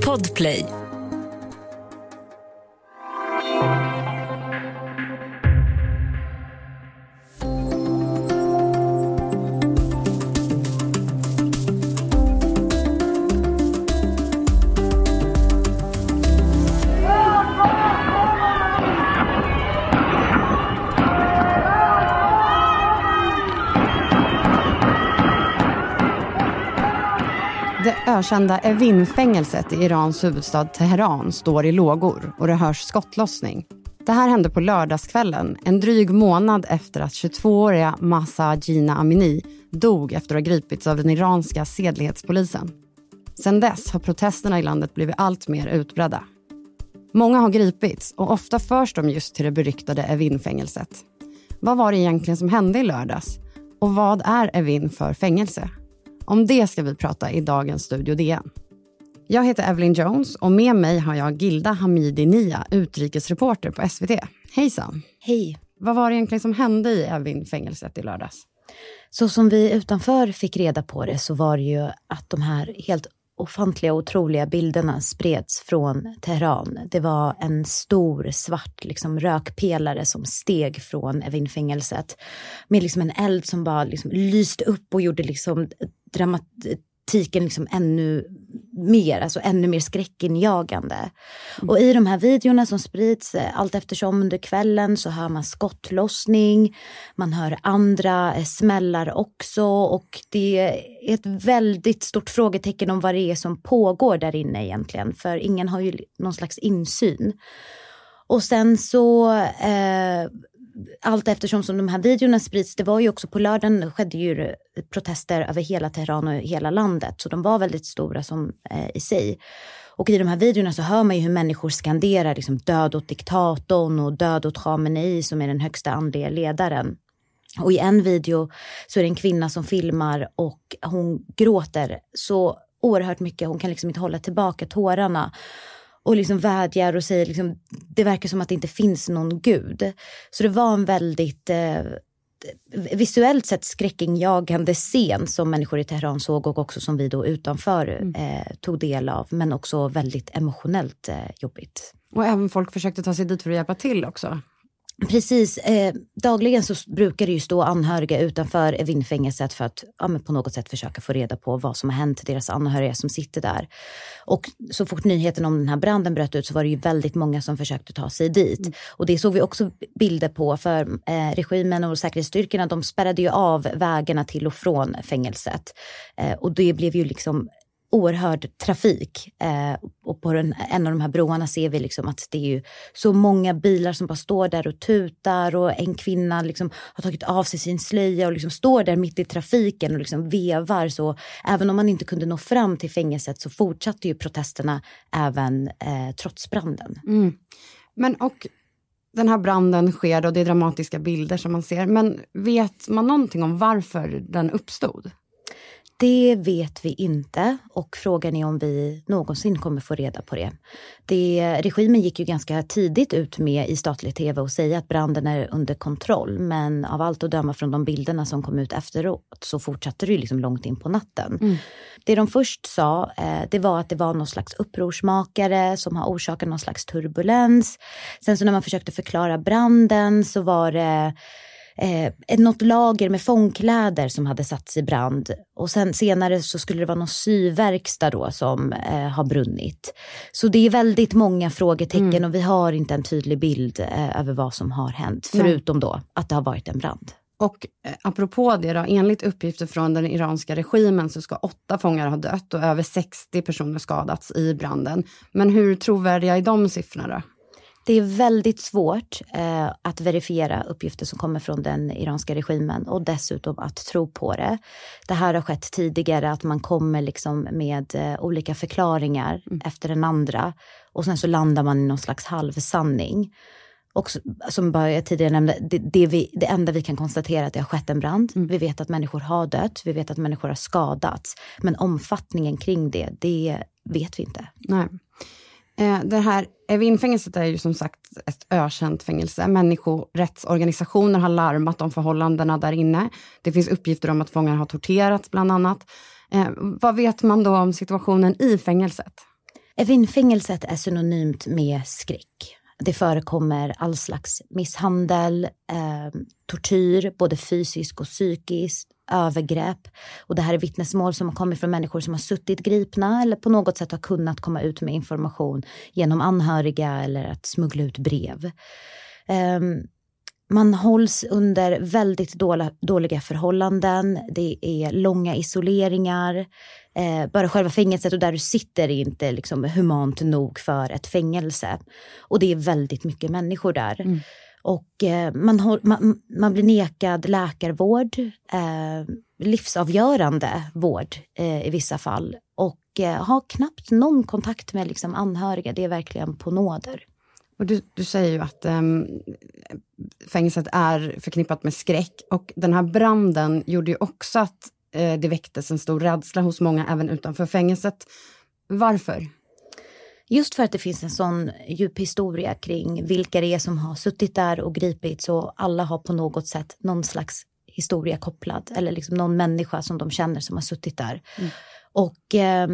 Podplay. Ökända Evin-fängelset i Irans huvudstad Teheran står i lågor och det hörs skottlossning. Det här hände på lördagskvällen, en dryg månad efter att 22-åriga Massa Gina Amini dog efter att ha gripits av den iranska sedlighetspolisen. Sedan dess har protesterna i landet blivit allt mer utbredda. Många har gripits och ofta förs de just till det beryktade Evin-fängelset. Vad var det egentligen som hände i lördags? Och vad är Evin för fängelse? Om det ska vi prata i dagens Studio DN. Jag heter Evelyn Jones och med mig har jag Gilda Hamidi Nia, utrikesreporter på SVT. Hejsan! Hej! Vad var det egentligen som hände i Evin-fängelset i lördags? Så som vi utanför fick reda på det så var det ju att de här helt ofantliga otroliga bilderna spreds från Teheran. Det var en stor svart liksom, rökpelare som steg från Evin-fängelset med liksom en eld som bara liksom, lyste upp och gjorde liksom, tiken liksom ännu mer, alltså ännu mer skräckinjagande. Mm. Och i de här videorna som sprids eh, allt eftersom under kvällen så hör man skottlossning, man hör andra eh, smällar också och det är ett väldigt stort frågetecken om vad det är som pågår där inne egentligen, för ingen har ju någon slags insyn. Och sen så eh, allt eftersom som de här videorna sprids, det var ju också på lördagen skedde ju protester över hela Teheran och hela landet, så de var väldigt stora som eh, i sig. Och i de här videorna så hör man ju hur människor skanderar liksom död åt diktatorn och död åt Khamenei som är den högsta andliga ledaren. Och i en video så är det en kvinna som filmar och hon gråter så oerhört mycket. Hon kan liksom inte hålla tillbaka tårarna och liksom vädjar och säger liksom, det verkar som att det inte finns någon gud. Så det var en väldigt eh, visuellt sett skräckinjagande scen som människor i Teheran såg och också som vi då utanför mm. eh, tog del av. Men också väldigt emotionellt eh, jobbigt. Och även folk försökte ta sig dit för att hjälpa till också. Precis. Eh, dagligen så brukar det ju stå anhöriga utanför Evinfängelset för att ja, på något sätt försöka få reda på vad som har hänt deras anhöriga som sitter där. Och så fort nyheten om den här branden bröt ut så var det ju väldigt många som försökte ta sig dit. Mm. Och det såg vi också bilder på för eh, regimen och säkerhetsstyrkorna de spärrade ju av vägarna till och från fängelset. Eh, och det blev ju liksom oerhörd trafik. Eh, och på den, en av de här broarna ser vi liksom att det är ju så många bilar som bara står där och tutar och en kvinna liksom har tagit av sig sin slöja och liksom står där mitt i trafiken och liksom vevar. Så även om man inte kunde nå fram till fängelset så fortsatte ju protesterna även eh, trots branden. Mm. Men och den här branden sker och det är dramatiska bilder som man ser. Men vet man någonting om varför den uppstod? Det vet vi inte och frågan är om vi någonsin kommer få reda på det. det. Regimen gick ju ganska tidigt ut med i statlig tv och säga att branden är under kontroll. Men av allt att döma från de bilderna som kom ut efteråt så fortsatte det ju liksom långt in på natten. Mm. Det de först sa eh, det var att det var någon slags upprorsmakare som har orsakat någon slags turbulens. Sen så när man försökte förklara branden så var det eh, något lager med fångkläder som hade satts i brand. Och sen senare så skulle det vara någon syverkstad då som eh, har brunnit. Så det är väldigt många frågetecken mm. och vi har inte en tydlig bild eh, över vad som har hänt. Förutom då att det har varit en brand. Och eh, apropå det, då, enligt uppgifter från den iranska regimen så ska åtta fångar ha dött och över 60 personer skadats i branden. Men hur trovärdiga är de siffrorna? Då? Det är väldigt svårt eh, att verifiera uppgifter som kommer från den iranska regimen och dessutom att tro på det. Det här har skett tidigare, att man kommer liksom med eh, olika förklaringar mm. efter den andra och sen så landar man i någon slags halvsanning. Och som bara jag tidigare nämnde, det, det, vi, det enda vi kan konstatera är att det har skett en brand. Mm. Vi vet att människor har dött, vi vet att människor har skadats. Men omfattningen kring det, det vet vi inte. Nej. Eh, det här Evinfängelset är ju som sagt ett ökänt fängelse. Människorättsorganisationer har larmat om förhållandena där inne. Det finns uppgifter om att fångar har torterats bland annat. Eh, vad vet man då om situationen i fängelset? Evinfängelset är synonymt med skräck. Det förekommer all slags misshandel, eh, tortyr, både fysisk och psykisk, övergrepp. Och det här är vittnesmål som har kommit från människor som har suttit gripna eller på något sätt har kunnat komma ut med information genom anhöriga eller att smuggla ut brev. Um, man hålls under väldigt dåliga förhållanden. Det är långa isoleringar. Eh, bara själva fängelset och där du sitter är inte liksom humant nog för ett fängelse. Och det är väldigt mycket människor där. Mm. Och eh, man, man, man, blir nekad läkarvård, eh, livsavgörande vård eh, i vissa fall. Och eh, har knappt någon kontakt med liksom, anhöriga. Det är verkligen på nåder. Och du, du säger ju att ehm, fängelset är förknippat med skräck och den här branden gjorde ju också att eh, det väcktes en stor rädsla hos många även utanför fängelset. Varför? Just för att det finns en sån djup historia kring vilka det är som har suttit där och gripits och alla har på något sätt någon slags historia kopplad eller liksom någon människa som de känner som har suttit där. Mm. Och eh,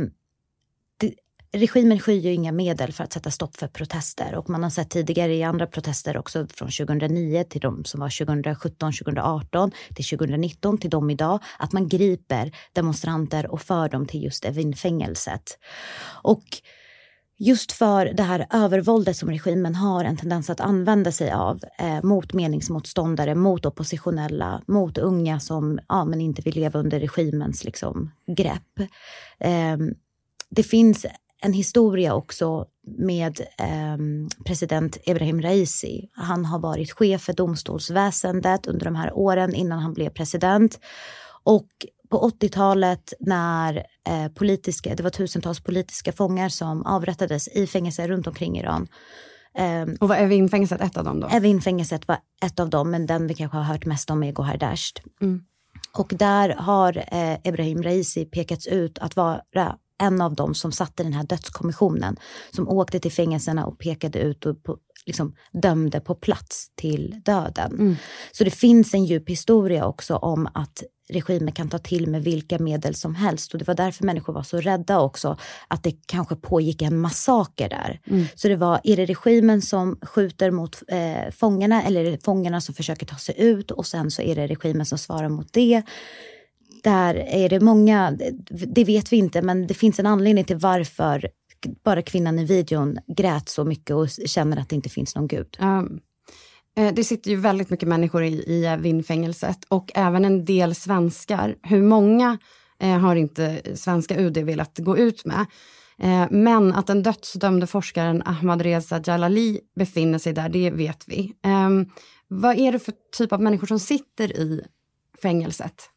regimen skyr ju inga medel för att sätta stopp för protester och man har sett tidigare i andra protester också från 2009 till de som var 2017, 2018 till 2019 till de idag, att man griper demonstranter och för dem till just Evinfängelset. Och just för det här övervåldet som regimen har en tendens att använda sig av eh, mot meningsmotståndare, mot oppositionella, mot unga som ja, men inte vill leva under regimens liksom, grepp. Eh, det finns en historia också med eh, president Ebrahim Raisi. Han har varit chef för domstolsväsendet under de här åren innan han blev president. Och på 80-talet när eh, politiska, det var tusentals politiska fångar som avrättades i fängelser runt omkring Iran. Eh, och var Evin-fängelset ett av dem då? Evin-fängelset var ett av dem, men den vi kanske har hört mest om är Gohar Dasht. Mm. Och där har eh, Ebrahim Raisi pekats ut att vara en av dem som satte den här dödskommissionen. Som åkte till fängelserna och pekade ut och på, liksom, dömde på plats till döden. Mm. Så det finns en djup historia också om att regimer kan ta till med vilka medel som helst. Och det var därför människor var så rädda också, att det kanske pågick en massaker där. Mm. Så det var, är det regimen som skjuter mot eh, fångarna eller är det fångarna som försöker ta sig ut och sen så är det regimen som svarar mot det. Där är det många, det vet vi inte, men det finns en anledning till varför bara kvinnan i videon grät så mycket och känner att det inte finns någon gud. Um, det sitter ju väldigt mycket människor i, i eh, Vindfängelset och även en del svenskar. Hur många eh, har inte svenska UD velat gå ut med. Eh, men att den dödsdömde forskaren Ahmadreza Jalali befinner sig där, det vet vi. Eh, vad är det för typ av människor som sitter i fängelset?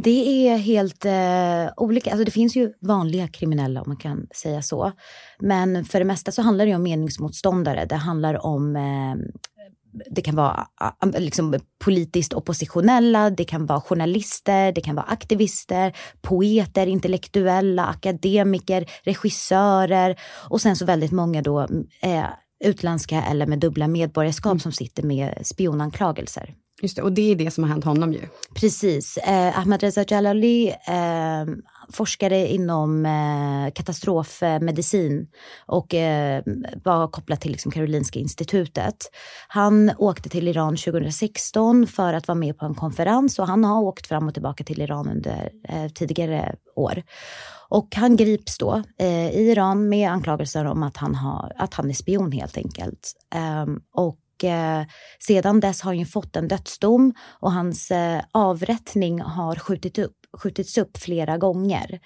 Det är helt eh, olika. Alltså det finns ju vanliga kriminella om man kan säga så. Men för det mesta så handlar det om meningsmotståndare. Det handlar om eh, det kan vara liksom, politiskt oppositionella, det kan vara journalister, det kan vara aktivister, poeter, intellektuella, akademiker, regissörer och sen så väldigt många då eh, utländska eller med dubbla medborgarskap mm. som sitter med spionanklagelser. Just det, och det är det som har hänt honom ju. Precis. Eh, Ahmadreza Jalali eh, forskade inom eh, katastrofmedicin och eh, var kopplad till liksom, Karolinska institutet. Han åkte till Iran 2016 för att vara med på en konferens och han har åkt fram och tillbaka till Iran under eh, tidigare år. Och han grips då eh, i Iran med anklagelser om att han, har, att han är spion helt enkelt. Ehm, och eh, sedan dess har han fått en dödsdom och hans eh, avrättning har skjutit upp, skjutits upp flera gånger.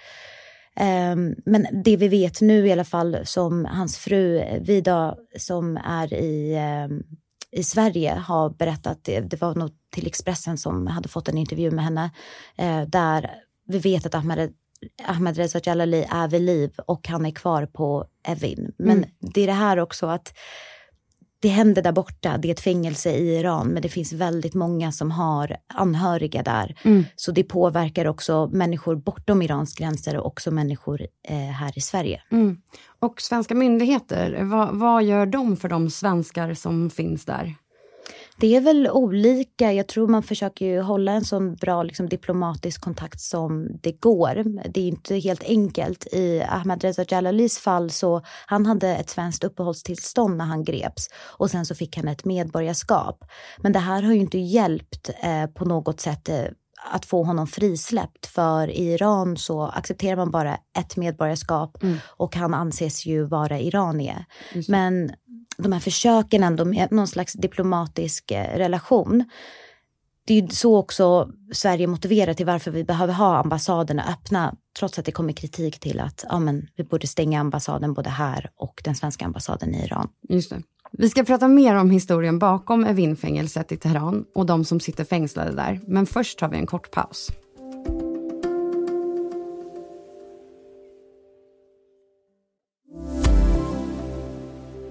Um, men det vi vet nu i alla fall som hans fru Vida som är i, um, i Sverige har berättat, det, var nog till Expressen som hade fått en intervju med henne, uh, där vi vet att Ahmed Ahmed Reza Jalali är vid liv och han är kvar på Evin. Men mm. det är det här också att det händer där borta, det är ett fängelse i Iran, men det finns väldigt många som har anhöriga där. Mm. Så det påverkar också människor bortom Irans gränser och också människor eh, här i Sverige. Mm. Och svenska myndigheter, vad, vad gör de för de svenskar som finns där? Det är väl olika. Jag tror man försöker ju hålla en sån bra liksom, diplomatisk kontakt som det går. Det är inte helt enkelt. I Ahmadreza Jalalis fall så han hade ett svenskt uppehållstillstånd när han greps och sen så fick han ett medborgarskap. Men det här har ju inte hjälpt eh, på något sätt eh, att få honom frisläppt. För i Iran så accepterar man bara ett medborgarskap mm. och han anses ju vara iranier. Men de här försöken ändå med någon slags diplomatisk eh, relation. Det är ju så också Sverige motiverar till varför vi behöver ha ambassaderna öppna trots att det kommer kritik till att ja, men, vi borde stänga ambassaden både här och den svenska ambassaden i Iran. Just det. Vi ska prata mer om historien bakom Evinfängelset i Teheran och de som sitter fängslade där. Men först tar vi en kort paus.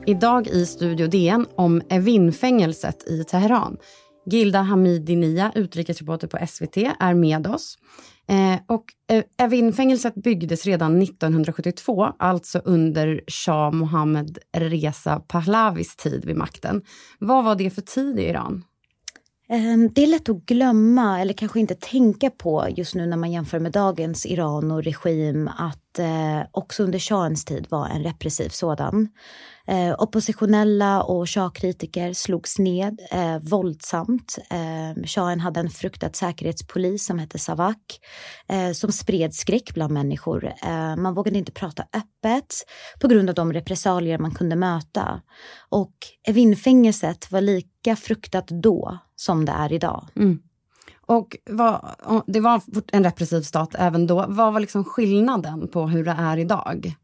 Idag i Studio DN om Evinfängelset i Teheran. Gilda Hamidinia, utrikesreporter på SVT, är med oss. Eh, och eh, Evinfängelset byggdes redan 1972, alltså under Shah Mohammed Reza Pahlavis tid vid makten. Vad var det för tid i Iran? Ehm, det är lätt att glömma, eller kanske inte tänka på just nu när man jämför med dagens Iran och regim, att eh, också under shahens tid var en repressiv sådan. Eh, oppositionella och shahkritiker slogs ned eh, våldsamt. Eh, shahen hade en fruktad säkerhetspolis som hette Savak eh, som spred skräck bland människor. Eh, man vågade inte prata öppet på grund av de repressalier man kunde möta. Och Evinfängelset var lika fruktat då som det är idag. Mm. Och vad, det var en repressiv stat även då. Vad var liksom skillnaden på hur det är idag?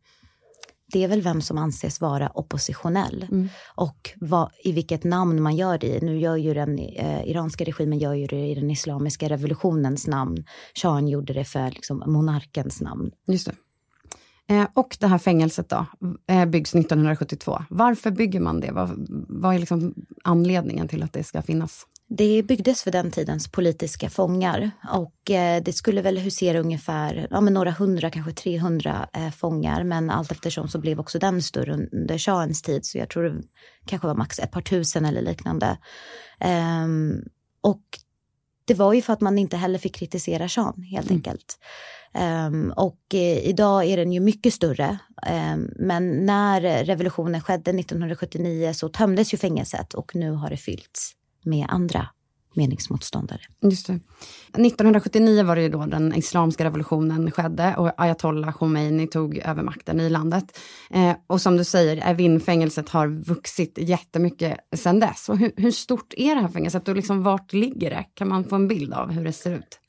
det är väl vem som anses vara oppositionell mm. och vad, i vilket namn man gör det i. Nu gör ju den eh, iranska regimen gör ju det i den islamiska revolutionens namn. Shahen gjorde det för liksom, monarkens namn. Just det. Eh, och det här fängelset då, eh, byggs 1972. Varför bygger man det? Vad, vad är liksom anledningen till att det ska finnas? Det byggdes för den tidens politiska fångar och eh, det skulle väl husera ungefär ja, men några hundra, kanske 300 eh, fångar. Men allt eftersom så blev också den större under shahens tid så jag tror det kanske var max ett par tusen eller liknande. Um, och det var ju för att man inte heller fick kritisera shahen helt mm. enkelt. Um, och eh, idag är den ju mycket större. Um, men när revolutionen skedde 1979 så tömdes ju fängelset och nu har det fyllts med andra meningsmotståndare. Just det. 1979 var det ju då den islamska revolutionen skedde och ayatollah Khomeini tog över makten i landet. Eh, och som du säger, Evin-fängelset har vuxit jättemycket sedan dess. Och hur, hur, stort är det här fängelset och liksom vart ligger det? Kan man få en bild av hur det ser ut?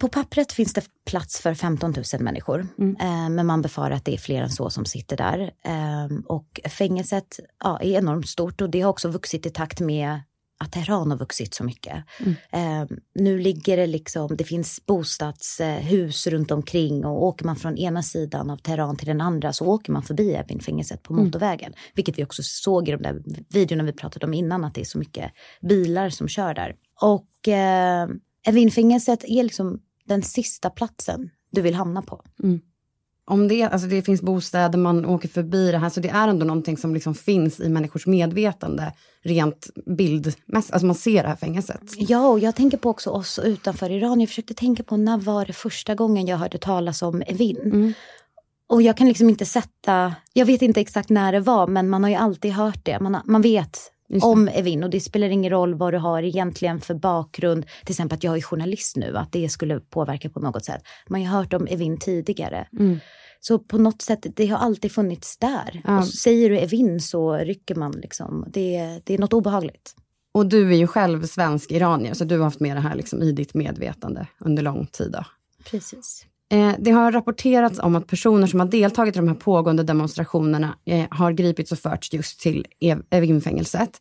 På pappret finns det plats för 15 000 människor, mm. eh, men man befarar att det är fler än så som sitter där. Eh, och fängelset ja, är enormt stort och det har också vuxit i takt med att Teheran har vuxit så mycket. Mm. Eh, nu ligger det liksom, det finns bostadshus runt omkring och åker man från ena sidan av Teheran till den andra så åker man förbi Evin-fängelset på mm. motorvägen. Mm. Vilket vi också såg i de där videorna vi pratade om innan att det är så mycket bilar som kör där. Och eh, Evin-fängelset är liksom den sista platsen du vill hamna på. Mm om det, alltså det finns bostäder, man åker förbi det här, så det är ändå någonting som liksom finns i människors medvetande rent bildmässigt. Alltså man ser det här fängelset. Ja, och jag tänker på också oss utanför Iran. Jag försökte tänka på när var det första gången jag hörde talas om Evin? Mm. Och jag kan liksom inte sätta, jag vet inte exakt när det var, men man har ju alltid hört det. Man, man vet om Evin och det spelar ingen roll vad du har egentligen för bakgrund. Till exempel att jag är journalist nu, att det skulle påverka på något sätt. Man har hört om Evin tidigare. Mm. Så på något sätt, det har alltid funnits där. Ja. Och säger du Evin så rycker man liksom. Det, det är något obehagligt. Och du är ju själv svensk iranier, så du har haft med det här liksom i ditt medvetande under lång tid. Då. Precis. Eh, det har rapporterats om att personer som har deltagit i de här pågående demonstrationerna eh, har gripits och förts just till Evinfängelset.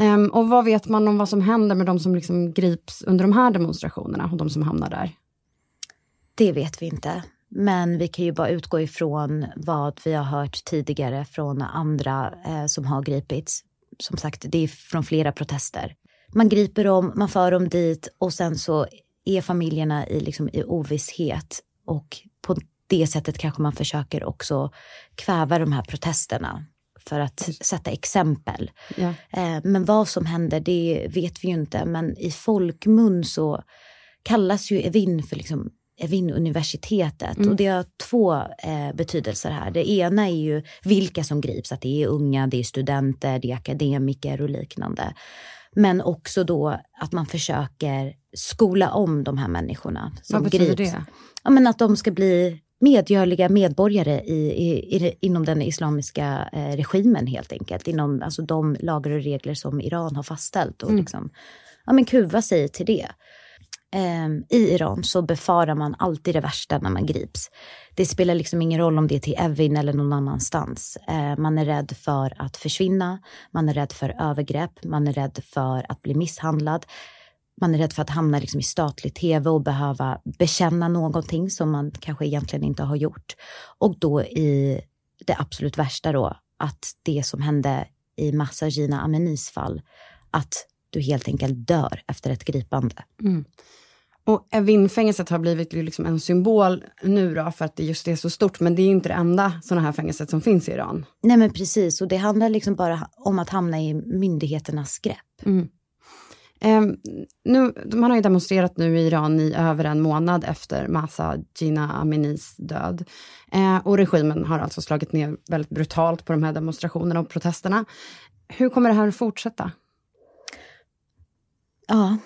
Ehm, och vad vet man om vad som händer med de som liksom grips under de här demonstrationerna och de som hamnar där? Det vet vi inte. Men vi kan ju bara utgå ifrån vad vi har hört tidigare från andra eh, som har gripits. Som sagt, det är från flera protester. Man griper dem, man för dem dit och sen så är familjerna i, liksom, i ovisshet. Och på det sättet kanske man försöker också kväva de här protesterna för att sätta exempel. Ja. Eh, men vad som händer, det vet vi ju inte. Men i folkmun så kallas ju Evin för liksom Evin-universitetet. Mm. Och det har två eh, betydelser här. Det ena är ju vilka som grips, att det är unga, det är studenter, det är akademiker och liknande. Men också då att man försöker skola om de här människorna som Vad betyder grips. det? Ja, men att de ska bli medgörliga medborgare i, i, i, inom den islamiska eh, regimen helt enkelt. Inom alltså, de lagar och regler som Iran har fastställt. Och mm. liksom, ja, men kuva sig till det. Ehm, I Iran så befarar man alltid det värsta när man grips. Det spelar liksom ingen roll om det är till Evin eller någon annanstans. Ehm, man är rädd för att försvinna, man är rädd för övergrepp, man är rädd för att bli misshandlad. Man är rädd för att hamna liksom i statlig tv och behöva bekänna någonting som man kanske egentligen inte har gjort. Och då i det absolut värsta då, att det som hände i Massa Gina Aminis fall, att du helt enkelt dör efter ett gripande. Mm. Och Evin-fängelset har blivit liksom en symbol nu då för att det just är så stort. Men det är inte det enda sådana här fängelset som finns i Iran. Nej men precis och det handlar liksom bara om att hamna i myndigheternas grepp. Mm. Eh, nu, man har ju demonstrerat nu i Iran i över en månad efter Masa Gina Aminis död. Eh, och regimen har alltså slagit ner väldigt brutalt på de här demonstrationerna och protesterna. Hur kommer det här att fortsätta? Ja,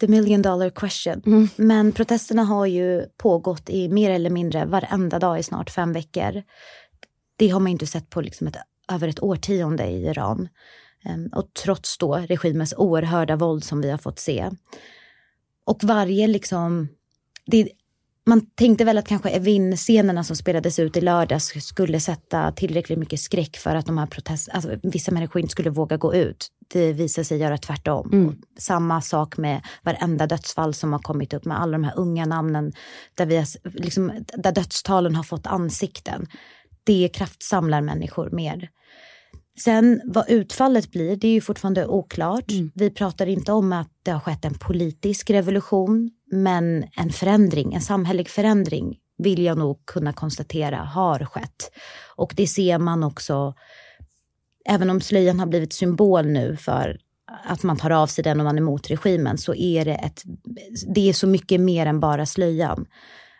the million dollar question. Mm. Men protesterna har ju pågått i mer eller mindre varenda dag i snart fem veckor. Det har man inte sett på liksom ett, över ett årtionde i Iran. Um, och trots då regimens oerhörda våld som vi har fått se. Och varje liksom... Det, man tänkte väl att kanske Evin-scenerna som spelades ut i lördags skulle sätta tillräckligt mycket skräck för att de här protest, alltså, vissa människor inte skulle våga gå ut. Det visar sig göra tvärtom. Mm. Samma sak med varenda dödsfall som har kommit upp med alla de här unga namnen där, vi har, liksom, där dödstalen har fått ansikten. Det kraftsamlar människor mer. Sen vad utfallet blir, det är ju fortfarande oklart. Mm. Vi pratar inte om att det har skett en politisk revolution, men en förändring, en samhällelig förändring vill jag nog kunna konstatera har skett. Och det ser man också, även om slöjan har blivit symbol nu för att man tar av sig den om man är emot regimen, så är det, ett, det är så mycket mer än bara slöjan.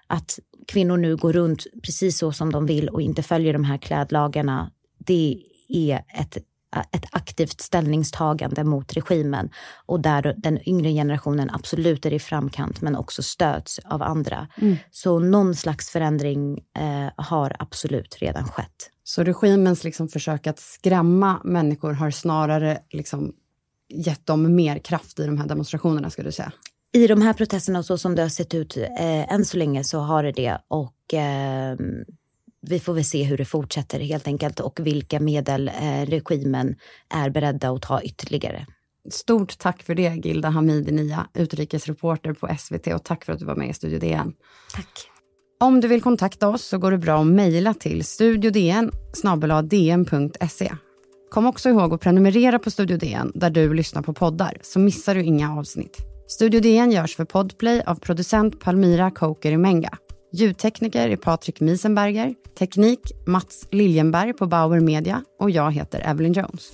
Att kvinnor nu går runt precis så som de vill och inte följer de här klädlagarna, det är ett, ett aktivt ställningstagande mot regimen och där den yngre generationen absolut är i framkant men också stöds av andra. Mm. Så någon slags förändring eh, har absolut redan skett. Så regimens liksom försök att skrämma människor har snarare liksom gett dem mer kraft i de här demonstrationerna, skulle du säga? I de här protesterna, så som det har sett ut eh, än så länge, så har det det. Och eh, vi får väl se hur det fortsätter helt enkelt och vilka medel eh, regimen är beredda att ta ytterligare. Stort tack för det, Gilda Hamidi Nia, utrikesreporter på SVT och tack för att du var med i Studio DN. Tack. Om du vill kontakta oss så går det bra att mejla till studiodn dn.se. Kom också ihåg att prenumerera på Studio DN där du lyssnar på poddar så missar du inga avsnitt. Studio DN görs för Podplay av producent Palmira Koker Menga. Ljudtekniker är Patrik Miesenberger, teknik Mats Liljenberg på Bauer Media och jag heter Evelyn Jones.